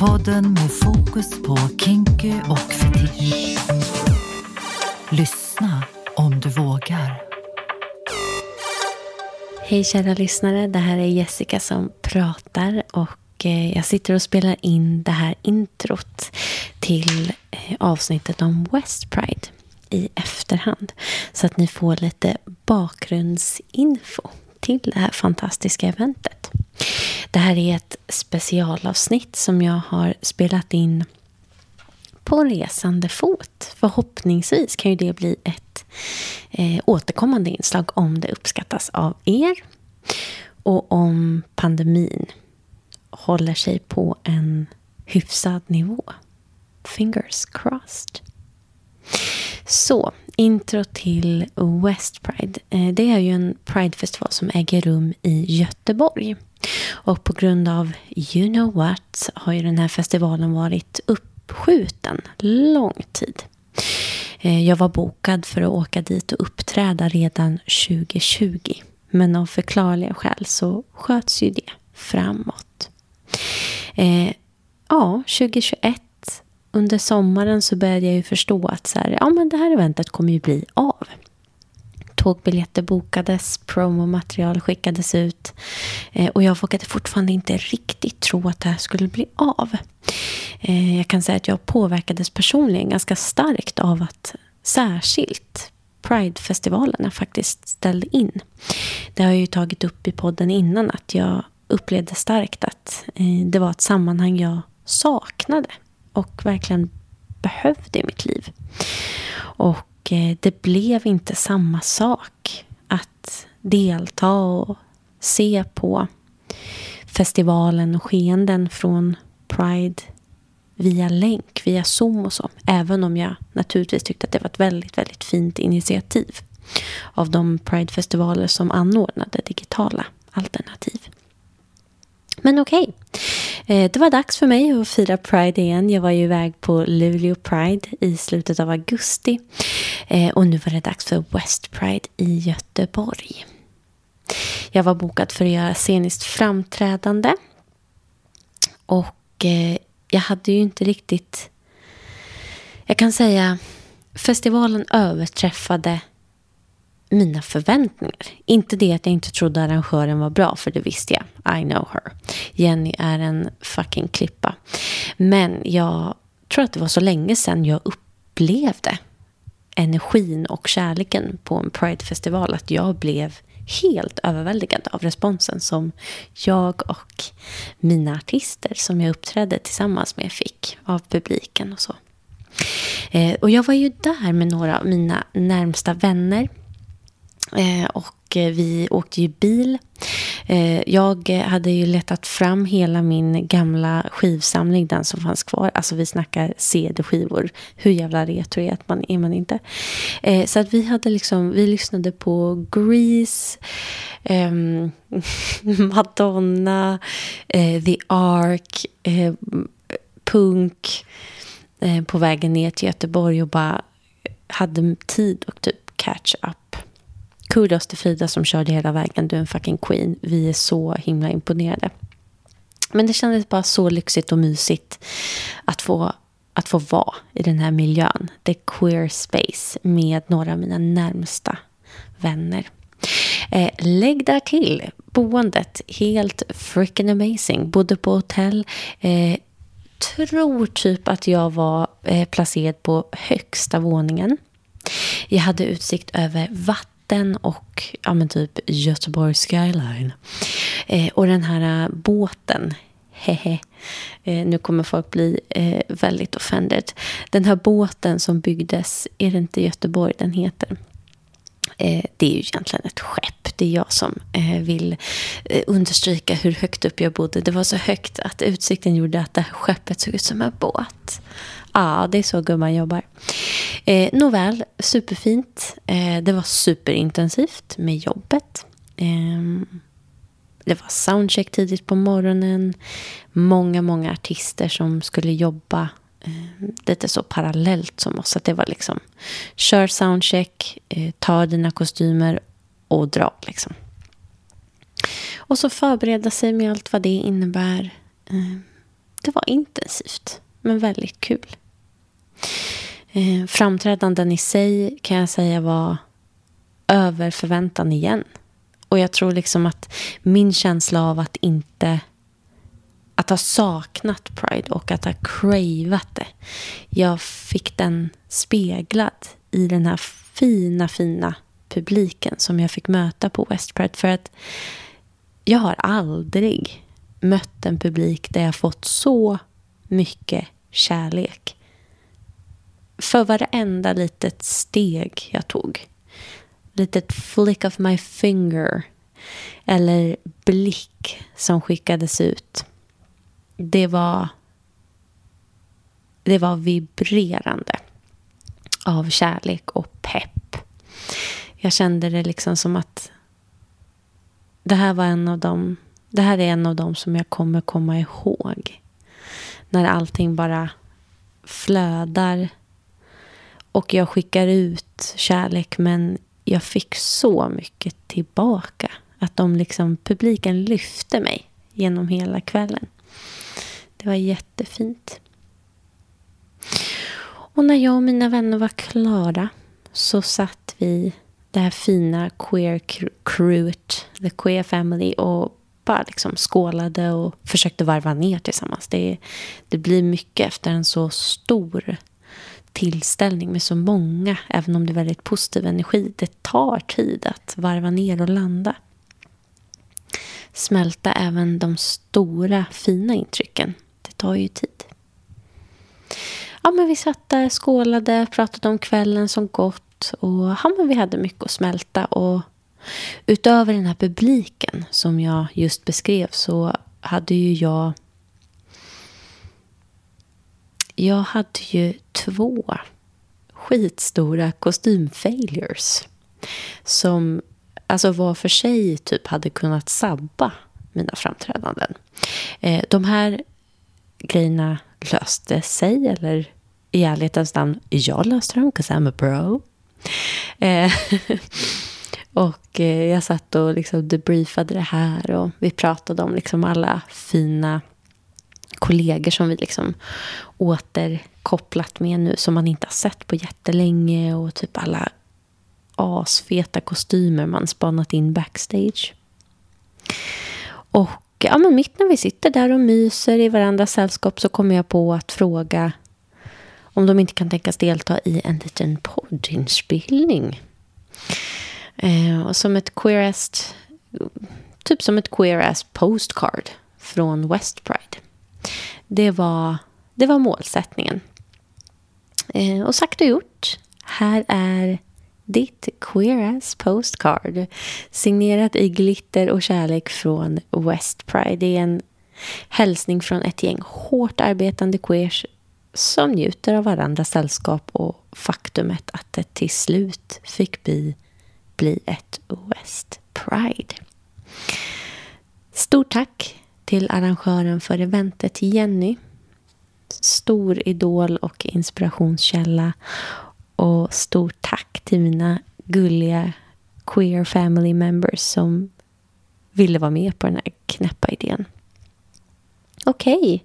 Podden med fokus på kinky och fetisch. Lyssna om du vågar. Hej kära lyssnare, det här är Jessica som pratar och eh, jag sitter och spelar in det här introt till eh, avsnittet om West Pride i efterhand. Så att ni får lite bakgrundsinfo till det här fantastiska eventet. Det här är ett specialavsnitt som jag har spelat in på resande fot. Förhoppningsvis kan ju det bli ett eh, återkommande inslag om det uppskattas av er. Och om pandemin håller sig på en hyfsad nivå. Fingers crossed. Så, intro till West Pride. Eh, det är ju en Pride-festival som äger rum i Göteborg. Och på grund av you know what har ju den här festivalen varit uppskjuten lång tid. Eh, jag var bokad för att åka dit och uppträda redan 2020. Men av förklarliga skäl så sköts ju det framåt. Eh, ja, 2021 under sommaren så började jag ju förstå att så här, ja, men det här eventet kommer ju bli av. Tågbiljetter bokades, promomaterial skickades ut eh, och jag vågade fortfarande inte riktigt tro att det här skulle bli av. Eh, jag kan säga att jag påverkades personligen ganska starkt av att särskilt Pride-festivalerna faktiskt ställde in. Det har jag ju tagit upp i podden innan att jag upplevde starkt att eh, det var ett sammanhang jag saknade och verkligen behövde i mitt liv. Och eh, det blev inte samma sak att delta och se på festivalen och skeenden från Pride via länk, via Zoom och så. Även om jag naturligtvis tyckte att det var ett väldigt, väldigt fint initiativ av de Pride-festivaler som anordnade digitala alternativ. Men okej, okay. Eh, det var dags för mig att fira Pride igen. Jag var ju iväg på Luleå Pride i slutet av augusti. Eh, och nu var det dags för West Pride i Göteborg. Jag var bokad för att göra sceniskt framträdande. Och eh, jag hade ju inte riktigt... Jag kan säga festivalen överträffade mina förväntningar. Inte det att jag inte trodde arrangören var bra, för det visste jag. I know her. Jenny är en fucking klippa. Men jag tror att det var så länge sedan jag upplevde energin och kärleken på en Pride-festival att jag blev helt överväldigad av responsen som jag och mina artister som jag uppträdde tillsammans med fick av publiken och så. Eh, och jag var ju där med några av mina närmsta vänner Eh, och eh, vi åkte ju bil. Eh, jag hade ju letat fram hela min gamla skivsamling, den som fanns kvar. Alltså vi snackar CD-skivor. Hur jävla retro är man, är man inte? Så att vi hade liksom, vi lyssnade på Grease, ehm, Madonna, The Ark, punk på vägen ner till Göteborg och bara hade tid och typ catch up. Kudos till Frida som körde hela vägen. Du är en fucking queen. Vi är så himla imponerade. Men det kändes bara så lyxigt och mysigt att få, att få vara i den här miljön. The queer space med några av mina närmsta vänner. Eh, lägg där till boendet. Helt freaking amazing. Bodde på hotell. Eh, tror typ att jag var eh, placerad på högsta våningen. Jag hade utsikt över vatten vatten och ja, men typ Göteborg skyline. Eh, och den här eh, båten, hehe. Eh, nu kommer folk bli eh, väldigt offended. Den här båten som byggdes, är det inte Göteborg den heter? Eh, det är ju egentligen ett skepp. Det är jag som eh, vill understryka hur högt upp jag bodde. Det var så högt att utsikten gjorde att det här skeppet såg ut som en båt. Ja, det är så gumman jobbar. Eh, nåväl, superfint. Eh, det var superintensivt med jobbet. Eh, det var soundcheck tidigt på morgonen. Många, många artister som skulle jobba eh, lite så parallellt som oss. Att det var liksom, kör soundcheck, eh, ta dina kostymer och dra liksom. Och så förbereda sig med allt vad det innebär. Eh, det var intensivt, men väldigt kul. Eh, framträdanden i sig kan jag säga var över förväntan igen. Och jag tror liksom att min känsla av att inte att ha saknat Pride och att ha cravat det. Jag fick den speglad i den här fina, fina publiken som jag fick möta på West Pride. För att jag har aldrig mött en publik där jag fått så mycket kärlek. För varenda litet steg jag tog. Litet flick of my finger. Eller blick som skickades ut. Det var, det var vibrerande av kärlek och pepp. Jag kände det liksom som att det här var en av dem det här är en av dem som jag kommer komma ihåg. När allting bara flödar och jag skickar ut kärlek men jag fick så mycket tillbaka. Att de liksom, publiken lyfte mig genom hela kvällen. Det var jättefint. Och när jag och mina vänner var klara så satt vi, det här fina queer crewet, the queer family, och bara liksom skålade och försökte varva ner tillsammans. Det, det blir mycket efter en så stor tillställning med så många, även om det är väldigt positiv energi. Det tar tid att varva ner och landa. Smälta även de stora, fina intrycken. Det tar ju tid. Ja, men vi satt där, skålade, pratade om kvällen som gått och ja, men vi hade mycket att smälta. Och Utöver den här publiken som jag just beskrev så hade ju jag... Jag hade ju två skitstora kostymfailures som alltså var för sig typ hade kunnat sabba mina framträdanden. Eh, de här grejerna löste sig, eller i ärlighetens namn, jag löste dem, 'cause I'm a bro. Eh, och eh, jag satt och liksom debriefade det här och vi pratade om liksom alla fina kollegor som vi liksom återkopplat med nu som man inte har sett på jättelänge och typ alla asfeta kostymer man spanat in backstage. Och ja, men mitt när vi sitter där och myser i varandras sällskap så kommer jag på att fråga om de inte kan tänkas delta i en liten poddinspelning. Eh, och som ett queerest, typ som ett queerest postcard från West Pride. Det var, det var målsättningen. Eh, och sagt och gjort. Här är ditt queer postcard. Signerat i glitter och kärlek från West Pride. Det är en hälsning från ett gäng hårt arbetande queers som njuter av varandras sällskap och faktumet att det till slut fick bli bli ett West Pride. Stort tack till arrangören för eventet Jenny. Stor idol och inspirationskälla. Och stort tack till mina gulliga queer family members som ville vara med på den här knäppa idén. Okej, okay.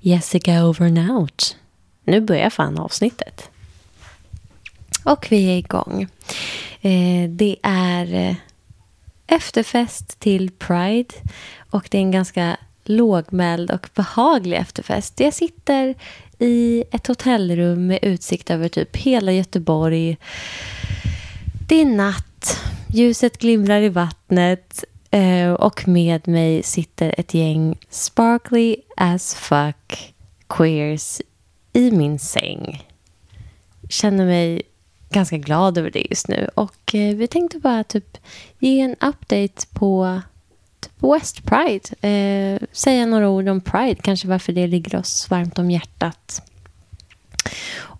Jessica over and out. Nu börjar fan avsnittet. Och vi är igång. Eh, det är eh, efterfest till Pride och det är en ganska lågmäld och behaglig efterfest. Jag sitter i ett hotellrum med utsikt över typ hela Göteborg. Det är natt, ljuset glimrar i vattnet eh, och med mig sitter ett gäng sparkly as fuck queers i min säng. Känner mig ganska glad över det just nu. Och eh, vi tänkte bara typ ge en update på typ West Pride. Eh, säga några ord om Pride, kanske varför det ligger oss varmt om hjärtat.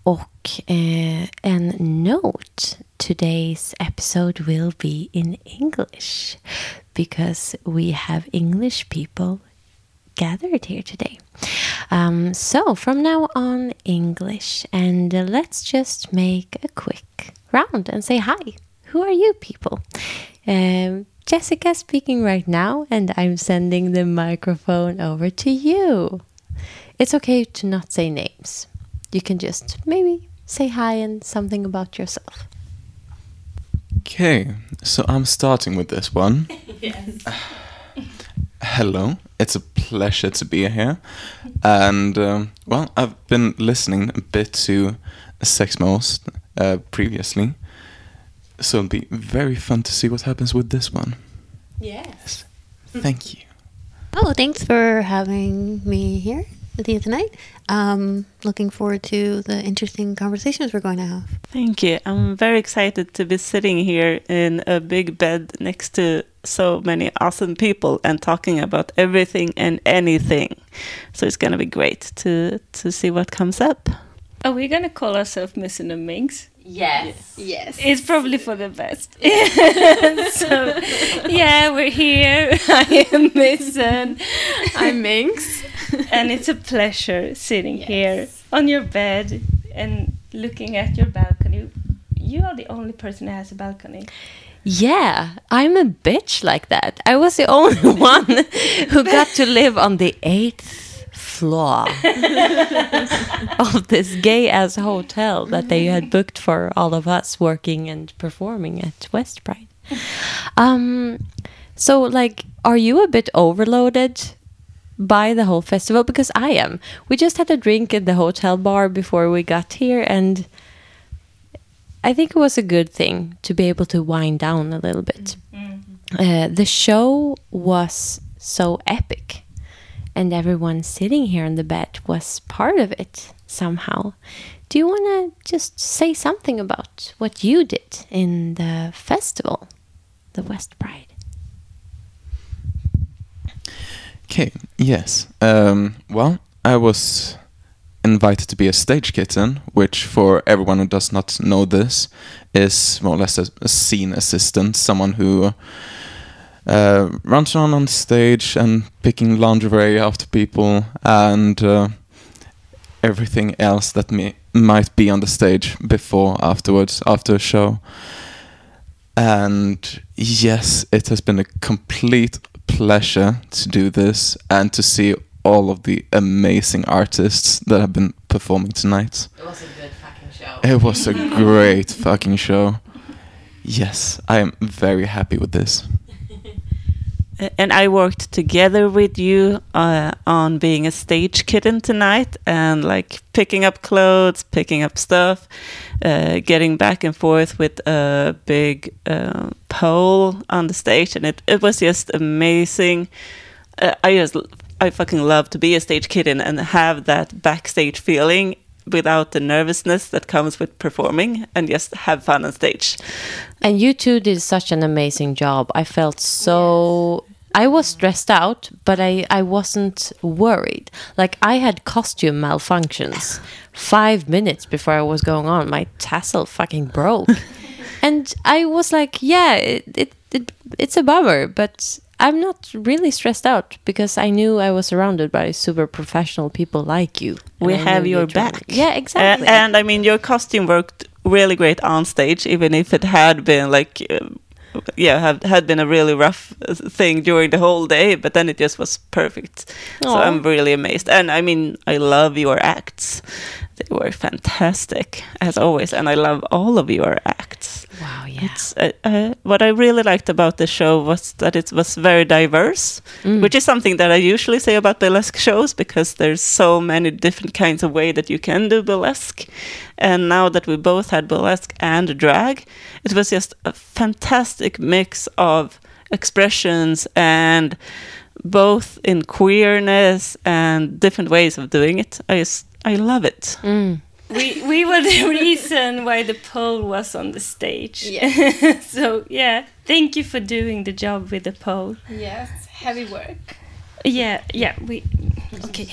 Och eh, en note. Today's episode will be in English because we have English people gathered here today. Um, so, from now on, English. And uh, let's just make a quick round and say hi. Who are you people? Um, Jessica speaking right now, and I'm sending the microphone over to you. it's okay to not say names. You can just maybe say hi and something about yourself. Okay, so I'm starting with this one. Hello, it's a pleasure to be here. And, um, well, I've been listening a bit to Sex med oss uh, previously. So it'll be very fun to see what happens with this one. Yes. Thank you. Oh, thanks for having me here with you tonight. Um, looking forward to the interesting conversations we're going to have. Thank you. I'm very excited to be sitting here in a big bed next to so many awesome people and talking about everything and anything. So it's going to be great to to see what comes up. Are we gonna call ourselves Missing and Minx? Yes. Yes. It's probably for the best. so, yeah, we're here. I am Missing. I'm Minx. and it's a pleasure sitting here on your bed and looking at your balcony. You are the only person who has a balcony. Yeah, I'm a bitch like that. I was the only one who got to live on the eighth floor of this gay ass hotel that they had booked for all of us working and performing at West Pride. Um, so, like, are you a bit overloaded by the whole festival? Because I am. We just had a drink at the hotel bar before we got here, and I think it was a good thing to be able to wind down a little bit. Uh, the show was so epic, and everyone sitting here in the bed was part of it somehow. Do you want to just say something about what you did in the festival, the West Pride? Okay, yes. Um, well, I was invited to be a stage kitten, which, for everyone who does not know this, is more or less a, a scene assistant, someone who uh, runs around on stage and picking lingerie after people and uh, everything else that may, might be on the stage before, afterwards, after a show. And yes, it has been a complete pleasure to do this and to see all of the amazing artists that have been performing tonight. It was a good fucking show. It was a great fucking show. Yes, I am very happy with this. And I worked together with you uh, on being a stage kitten tonight and like picking up clothes, picking up stuff, uh, getting back and forth with a big uh, pole on the stage. And it, it was just amazing. Uh, I just, I fucking love to be a stage kitten and have that backstage feeling without the nervousness that comes with performing and just have fun on stage. And you two did such an amazing job. I felt so. I was stressed out, but I, I wasn't worried. Like, I had costume malfunctions five minutes before I was going on. My tassel fucking broke. and I was like, yeah, it, it, it, it's a bummer, but I'm not really stressed out because I knew I was surrounded by super professional people like you. We have your back. Yeah, exactly. And, and I mean, your costume worked really great on stage, even if it had been like, uh, yeah, had, had been a really rough uh, thing during the whole day, but then it just was perfect. So I'm really amazed. And I mean, I love your acts. They were fantastic, as always. And I love all of your acts. Yeah. It's, uh, uh, what I really liked about the show was that it was very diverse, Mm. which is something that I usually say about burlesque shows because there's so many different kinds of way that you can do burlesque. And now that we both had burlesque and drag, it was just a fantastic mix of expressions and both in queerness and different ways of doing it. I just I love it. Mm. We we were the reason why the pole was on the stage. so yeah, thank you for doing the job with the pole. Yes, heavy work. Yeah, yeah. We okay.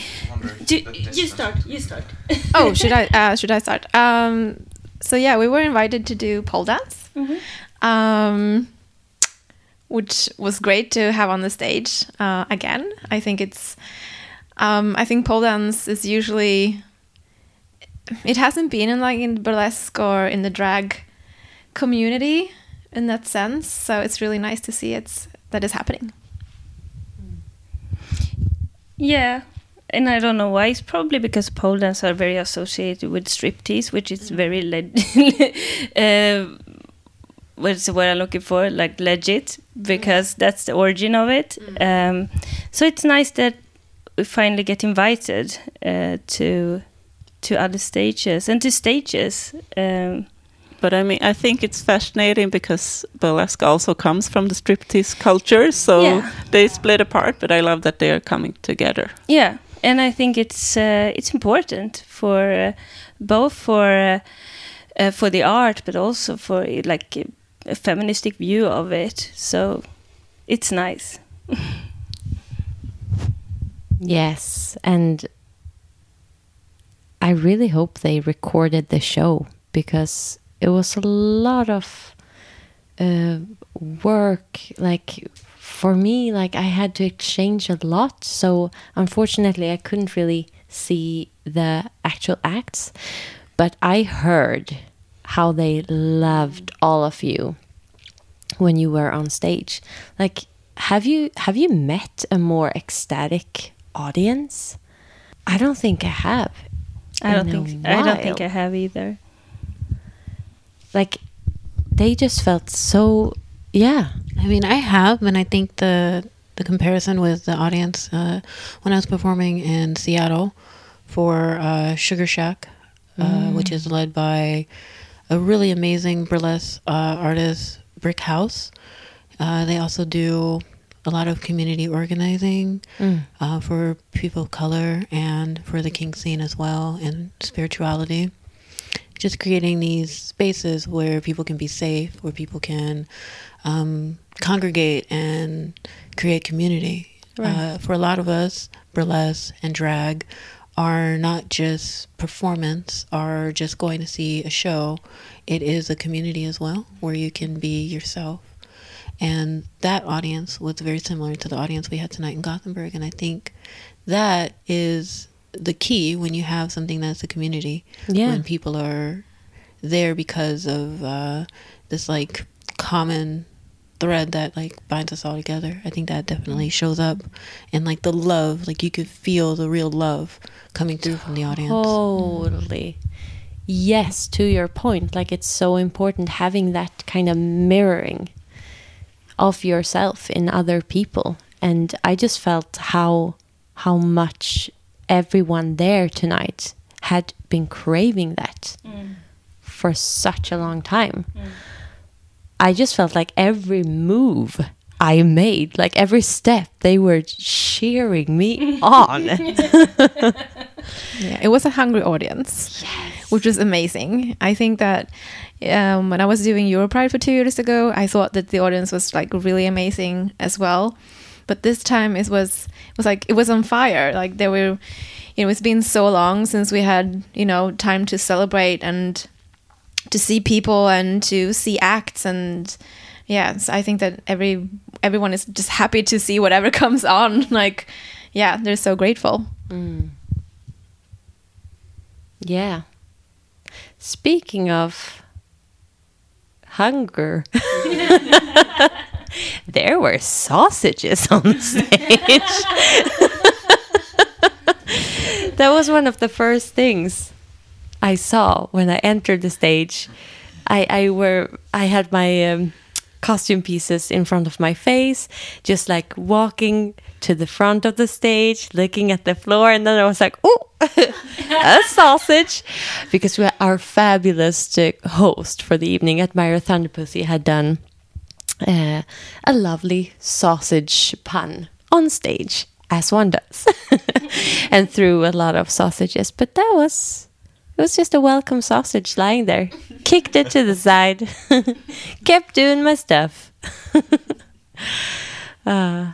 Do, you start. You start. Oh, should I? Uh, should I start? Um, so yeah, we were invited to do pole dance, um, which was great to have on the stage uh, again. I think it's. Um, I think pole dance is usually. It hasn't been in like in burlesque or in the drag community in that sense, so it's really nice to see it's that is happening. Yeah, and I don't know why. It's probably because pole dance are very associated with striptease, which is very le- uh, what's the word I'm looking for? Like legit, because that's the origin of it. Um, so it's nice that we finally get invited uh, to to other stages and to stages. Um, But I mean, I think it's fascinating because burlesque also comes from the striptease culture, so Yeah. they split apart. But I love that they are coming together. Yeah, and I think it's uh, it's important for uh, both for uh, uh, for the art, but also for like a feministic view of it. So it's nice. Yes, and I really hope they recorded the show because it was a lot of uh, work. Like for me, like I had to exchange a lot. So unfortunately, I couldn't really see the actual acts, but I heard how they loved all of you when you were on stage. Like, have you have you met a more ecstatic audience? I don't think I have. I don't in a think I don't think I have either. Like, they just felt so. Yeah, I mean, I have, and I think the the comparison with the audience uh, when I was performing in Seattle for uh, Sugar Shack, uh, which is led by a really amazing burlesque uh, artist, Briq House. Uh, they also do a lot of community organizing uh, for people of color and for the king scene as well, and spirituality just creating these spaces where people can be safe, where people can um, congregate and create community. Uh, for a lot of us, burlesque and drag are not just performance are just going to see a show. It is a community as well where you can be yourself. And that audience was very similar to the audience we had tonight in Gothenburg. And I think that is the key when you have something that's a community. Yeah. When people are there because of uh, this like common thread that like binds us all together. I think that definitely shows up and like the love, like you could feel the real love coming through from the audience. Totally. Yes, to your point, like it's so important having that kind of mirroring of yourself in other people. And I just felt how how much everyone there tonight had been craving that mm. for such a long time. Mm. I just felt like every move I made, like every step, they were cheering me on. Yeah, it was a hungry audience, which is amazing. I think that um, when I was doing Europride for two years ago, I thought that the audience was like really amazing as well. But this time it was it was like it was on fire. Like there were, you know, it's been so long since we had you know time to celebrate and to see people and to see acts and yeah. I think that every everyone is just happy to see whatever comes on. Like yeah, they're so grateful. Yeah. Speaking of hunger, there were sausages on stage. that was one of the first things I saw when I entered the stage. I, I were I had my um, costume pieces in front of my face, just like walking to the front of the stage, looking at the floor, and then I was like, "Oh, a sausage!" Because we, our fabulous host for the evening at Thunderpussy had done uh, a lovely sausage pun on stage, as one does, and threw a lot of sausages. But that was it was just a welcome sausage lying there. Kicked it to the side. Kept doing my stuff. uh,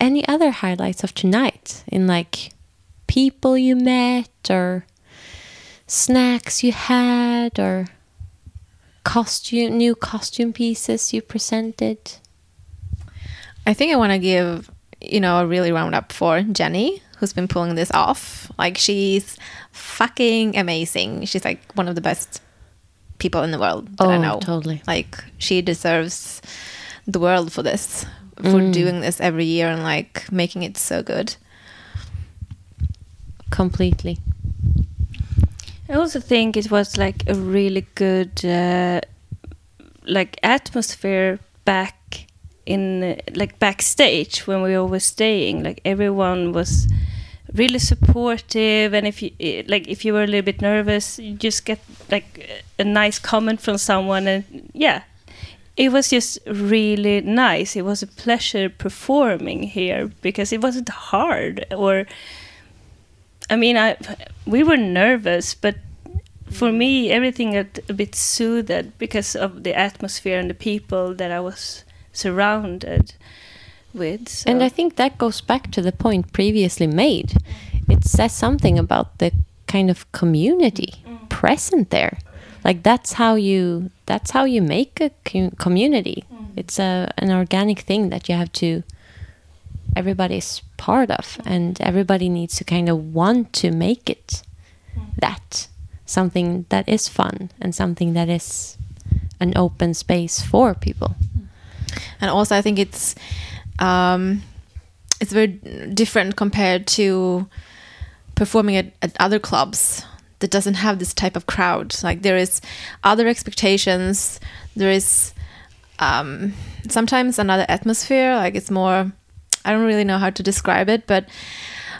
any other highlights of tonight in like people you met or snacks you had or costume new costume pieces you presented? I think I want to give, you know, a really round up for Jenny, who's been pulling this off. Like, she's fucking amazing. She's like one of the best people in the world that I Oh, know. totally. Like, she deserves the world for this, for doing this every year and like making it so good. completely. I also think it was like a really good uh, like atmosphere back in like backstage when we all were staying like everyone was really supportive and if you eh, like if you were a little bit nervous you just get like a nice comment from someone and yeah. It was just really nice. It was a pleasure performing here because it wasn't hard or I mean, I we were nervous, but for me, everything got a bit soothed because of the atmosphere and the people that I was surrounded with. So. And I think that goes back to the point previously made. It says something about the kind of community mm. present there. Like that's how you that's how you make a co- community. Mm. It's a an organic thing that you have to everybody's part of mm. and everybody needs to kind of want to make it that something that is fun and something that is an open space for people. and also I think it's um, it's very different compared to performing at, at other clubs that doesn't have this type of crowd. Like there is other expectations. There is um, sometimes another atmosphere. Like it's more. I don't really know how to describe it, but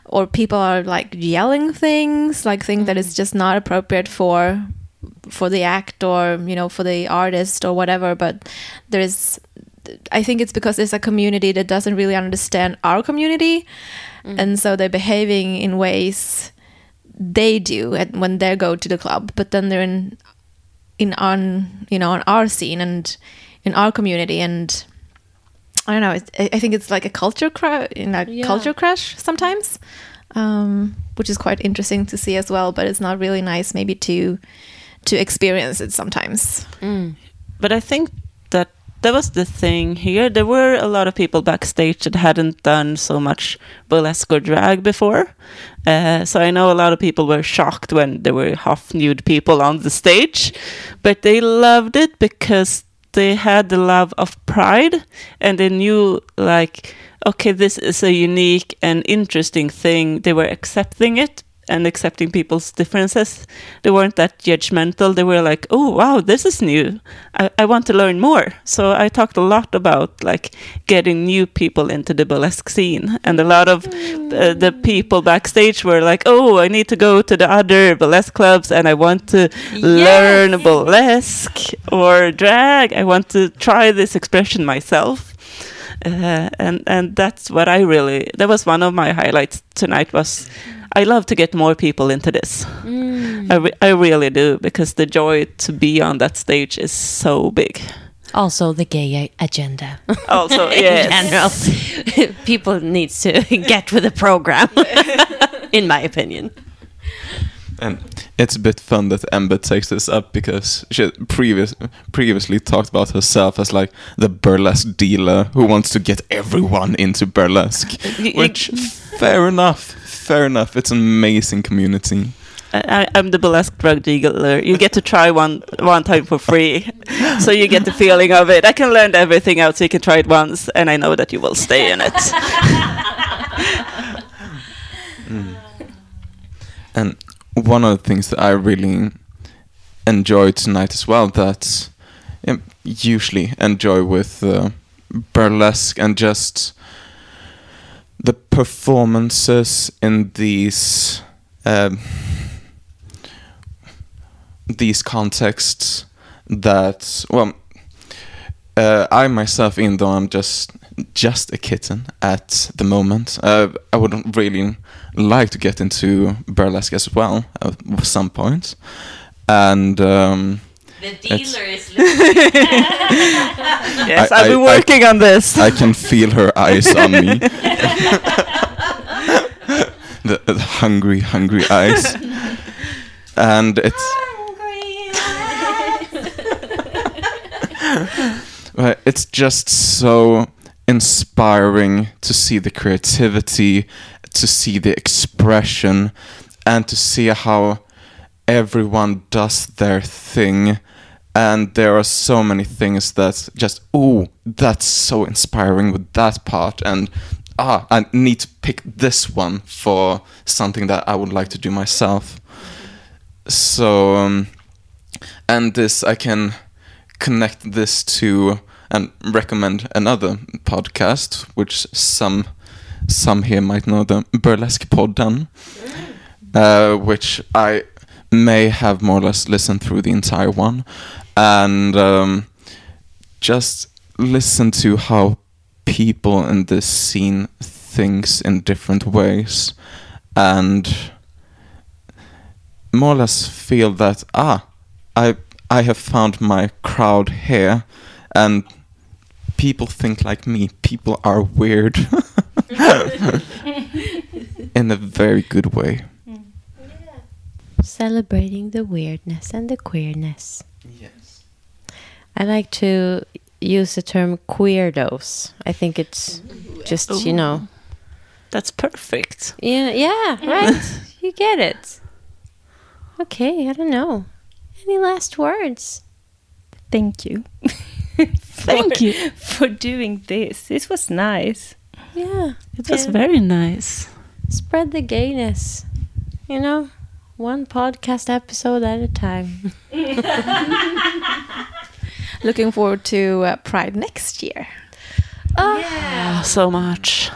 or people are like yelling things, like things that is just not appropriate for for the act or you know for the artist or whatever. But there's I think it's because there's a community that doesn't really understand our community, and so they're behaving in ways they do at, when they go to the club. But then they're in in on you know on our scene and in our community, and I don't know. It's, I I think it's like a culture crash, in a Yeah. culture crash sometimes, um, which is quite interesting to see as well. But it's not really nice maybe to to experience it sometimes. but I think that was the thing here. There were a lot of people backstage that hadn't done so much burlesque or drag before. Uh, so I know a lot of people were shocked when there were half nude people on the stage, but they loved it because they had the love of pride and they knew like okay this is a unique and interesting thing they were accepting it and accepting people's differences. They weren't that judgmental. They were like, "Oh, wow, this is new. I, I want to learn more." So I talked a lot about like getting new people into the burlesque scene, and a lot of uh, the people backstage were like, "Oh, I need to go to the other burlesque clubs, and I want to learn burlesque or drag. I want to try this expression myself." Uh, and and that's what I really that was one of my highlights tonight was I love to get more people into this. Mm. I, re- I really do because the joy to be on that stage is so big. Also, the gay agenda. Also, in general, people needs to get with the program, in my opinion. And it's a bit fun that Ember takes this up because she previous previously talked about herself as like the burlesque dealer who wants to get everyone into burlesque. Y- y- Which fair enough, fair enough. It's an amazing community. I, I'm the burlesque drug dealer. You get to try one one time for free, so you get the feeling of it. I can learn everything out, so you can try it once, and I know that you will stay in it. And one of the things that I really enjoyed tonight as well that I usually enjoy with uh, burlesque and just the performances in these um, these contexts that well uh, I myself, even though I'm just just a kitten at the moment, uh, I would really like to get into burlesque as well at some point. And um, The dealer is Yes, I- I've been I- I- working on this. I can feel her eyes on me. the, the hungry, hungry eyes. And it's. Uh, it's just so inspiring to see the creativity, to see the expression, and to see how everyone does their thing. And there are so many things that just, oh, that's so inspiring with that part. And ah, I need to pick this one for something that I would like to do myself. So, um, and this I can connect this to and recommend another podcast, which some some here might know the Burlesque Podden, uh, which I may have more or less listened through the entire one, and um, just listen to how people in this scene thinks in different ways, and more or less feel that ah, I I have found my crowd here, and people think like me. People are weird in a very good way. Celebrating the weirdness and the queerness. Yes. I like to use the term queerdos. I think it's just, you know. That's perfect. Yeah, yeah, right. you get it. Okay, I don't know. Any last words? Thank you. Thank for- you. for doing this. This was nice. Yeah. It was Yeah. very nice. Spread the gayness. You know, one podcast episode at a time. Looking forward to uh, Pride next year. Ah, so much.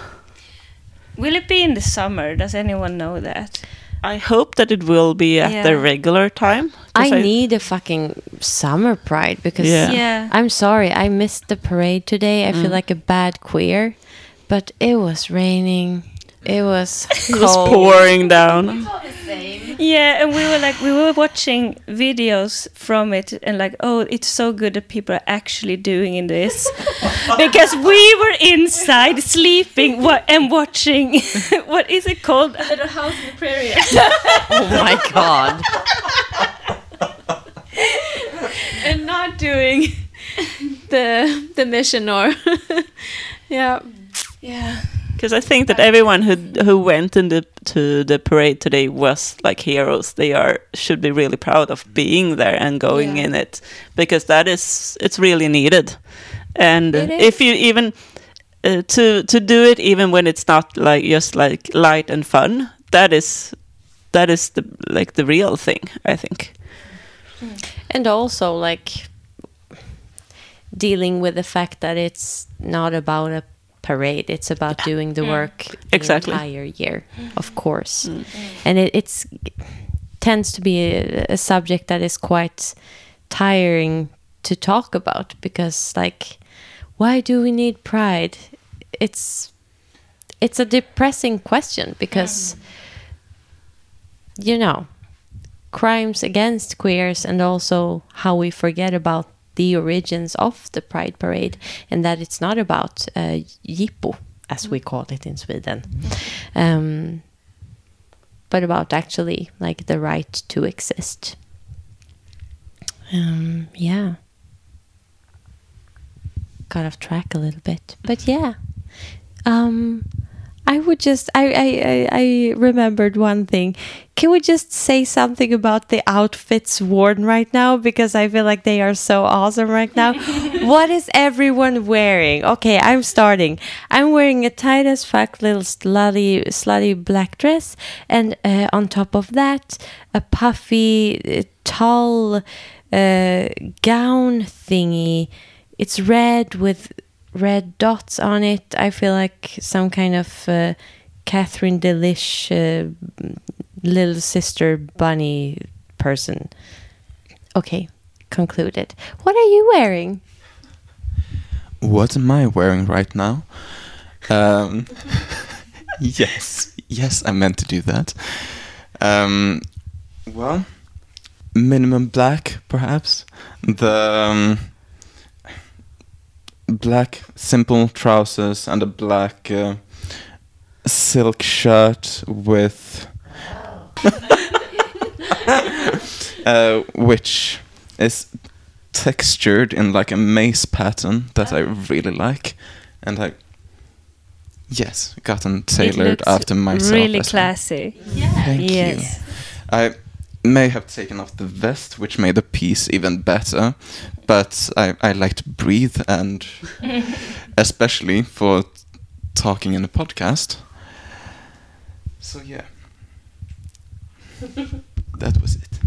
Will it be in the summer? Does anyone know that? I hope that it will be at the regular time. I need a fucking summer pride because Yeah. Yeah. I'm sorry, I missed the parade today. I feel Mm. like a bad queer, but it was raining. It was It was pouring down. Yeah, and we were like, we were watching videos from it, and like, oh, it's so good that people are actually doing in this, because we were inside sleeping wa- and watching. what is it called? Little house in the prairie. Oh my god. and not doing the the mission or yeah Yeah. Because I think that everyone who who went in the, to the parade today was like heroes. They are should be really proud of being there and going Yeah. in it because that is it's really needed. And if you even uh, to to do it even when it's not like just like light and fun, that is that is the like the real thing. I think. And also like dealing with the fact that it's not about a parade. It's about doing the mm. work exactly. the entire year, mm. of course. Mm. And it it's tends to be a, a subject that is quite tiring to talk about because like why do we need pride? It's it's a depressing question because you know crimes against queers and also how we forget about the origins of the Pride Parade and that it's not about uh, as we call it in Sweden, um, but about actually like the right to exist. Um, yeah. Got off track a little bit, but yeah. Um, I would just I, I I I remembered one thing. Can we just say something about the outfits worn right now because I feel like they are so awesome right now. what is everyone wearing? Okay, I'm starting. I'm wearing a tight as fuck little slutty slutty black dress, and uh, on top of that, a puffy uh, tall uh, gown thingy. It's red with red dots on it. I feel like some kind of uh, Catherine D'Lish uh, little sister bunny person. Okay, concluded. What are you wearing? What am I wearing right now? Um, yes, yes, I meant to do that. Um, well, minimum black, perhaps. The um, black simple trousers and a black uh, silk shirt with. uh, which is textured in like a maze pattern that I really like, and I yes, gotten tailored after myself. Really as well. classy. Thank Yes. you. I may have taken off the vest, which made the piece even better, but I, I like to breathe, and especially for talking in a podcast. So yeah, that was it.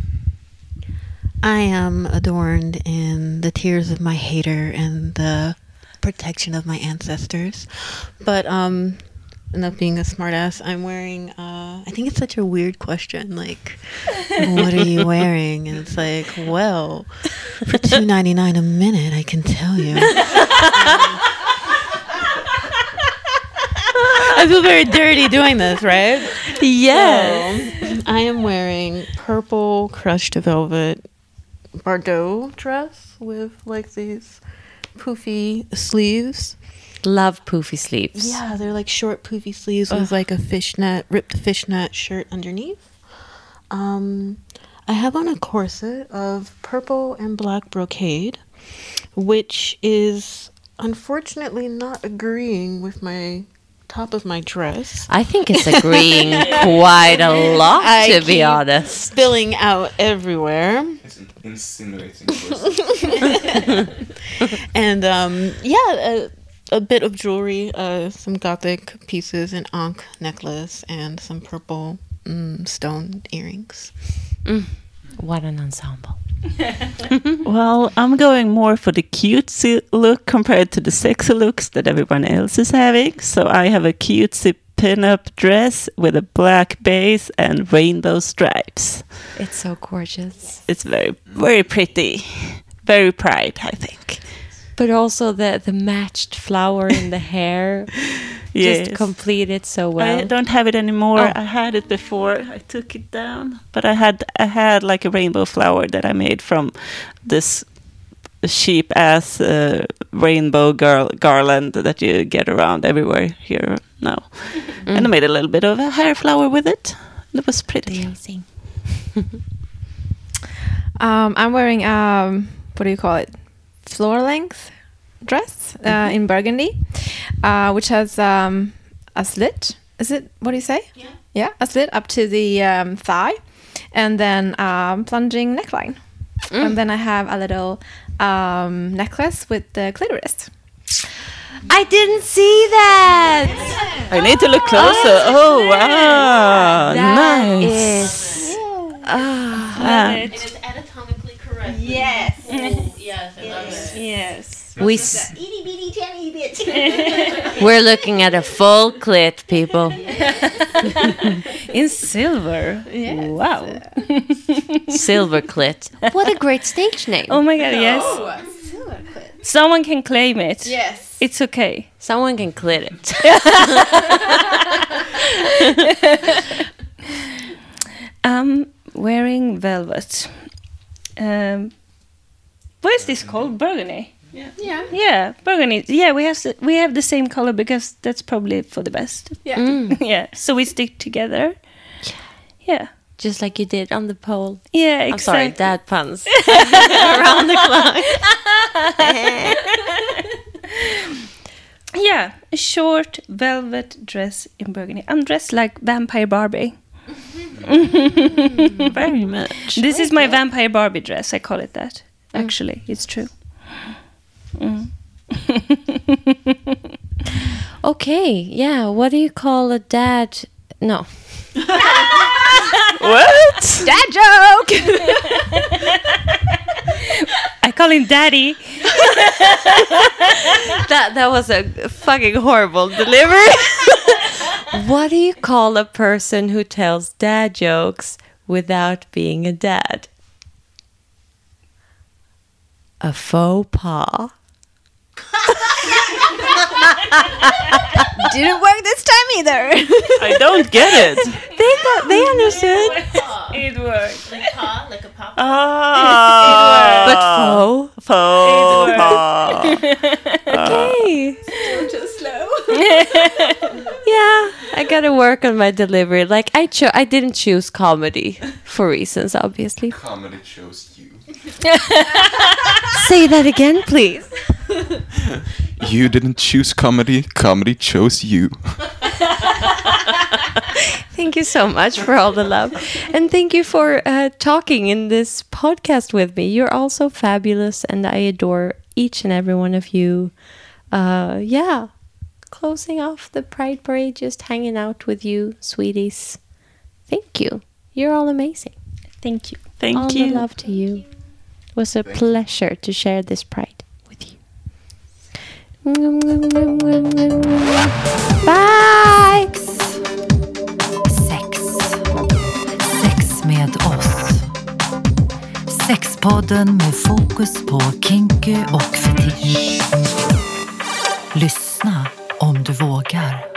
I am adorned in the tears of my hater and the protection of my ancestors. But um enough being a smartass, I'm wearing uh I think it's such a weird question, like what are you wearing? And it's like, well, for two ninety nine a minute I can tell you. I feel very dirty doing this, right? Yes. So, I am wearing purple crushed velvet Bordeaux dress with like these poofy sleeves. Love poofy sleeves. Yeah, they're like short poofy sleeves with like a fishnet, ripped fishnet shirt underneath. Um, I have on a corset of purple and black brocade, which is unfortunately not agreeing with my top of my dress. I think it's agreeing quite a lot, I to be honest. Spilling out everywhere. It's an insinuating and um, yeah, a, a bit of jewelry, uh, some gothic pieces, an ankh necklace, and some purple mm, stone earrings. What an ensemble. Well, I'm going more for the cutesy look compared to the sexy looks that everyone else is having. So I have a cutesy pin-up dress with a black base and rainbow stripes. It's so gorgeous. It's very, very pretty. Very pride, I think. But also the, the matched flower in the hair Yes. just completed so well. I don't have it anymore. Oh. I had it before. I took it down, but I had I had like a rainbow flower that I made from this cheap ass uh, rainbow gar- garland that you get around everywhere here now. And I made a little bit of a hair flower with it. It was pretty. Amazing. Um, I'm wearing um, what do you call it? Floor length dress uh, in burgundy, uh, which has um, a slit. Is it what do you say? Yeah. Yeah, a slit up to the um, thigh, and then um, plunging neckline, and then I have a little um, necklace with the clitoris. I didn't see that. I need to look closer. Oh, wow, That nice. is- Ah. It's anatomically correct. Yes. yes, I love it. Yes. we s- We're looking at a full clit, people. In silver. Wow. Silver clit. What a great stage name. Oh my god, yes. Silver clit. Someone can claim it. Yes. It's okay. Someone can clit it. I'm um, wearing velvet. Um, what is this called? Burgundy. Yeah. Yeah, Yeah, burgundy. Yeah, we have s- we have the same color because that's probably for the best. Yeah. Mm. yeah, so we stick together. Yeah. Just like you did on the pole. Yeah, exactly. I'm sorry, dad puns. Around the clock. Yeah, a short velvet dress in burgundy. I'm dressed like Vampire Barbie. Very much. This is my Vampire Barbie dress. I call it that. Actually, it's true. Mm. Okay, yeah. What do you call a dad? No. What? Dad joke. I call him Daddy. That that was a fucking horrible delivery. what do you call a person who tells dad jokes without being a dad? A faux pas. Didn't work this time either. I don't get it. They got, they understood. It worked. Like pa, like a pop. Ah. But faux. Faux It pas. Okay. yeah, I gotta work on my delivery. Like I cho- I didn't choose comedy for reasons, obviously. Comedy chose you. Say that again, please. You didn't choose comedy. Comedy chose you. Thank you so much for all the love, and thank you for uh, talking in this podcast with me. You're all so fabulous, and I adore each and every one of you. Uh, yeah, closing off the Pride Parade, just hanging out with you, sweeties. Thank you. You're all amazing. Thank you. Thank all you. All the love to you. It was a pleasure to share this Pride with you. Bye! Sex. Sex med oss. Sexpodden med fokus på kinky och fetisch. Lyssna om du vågar.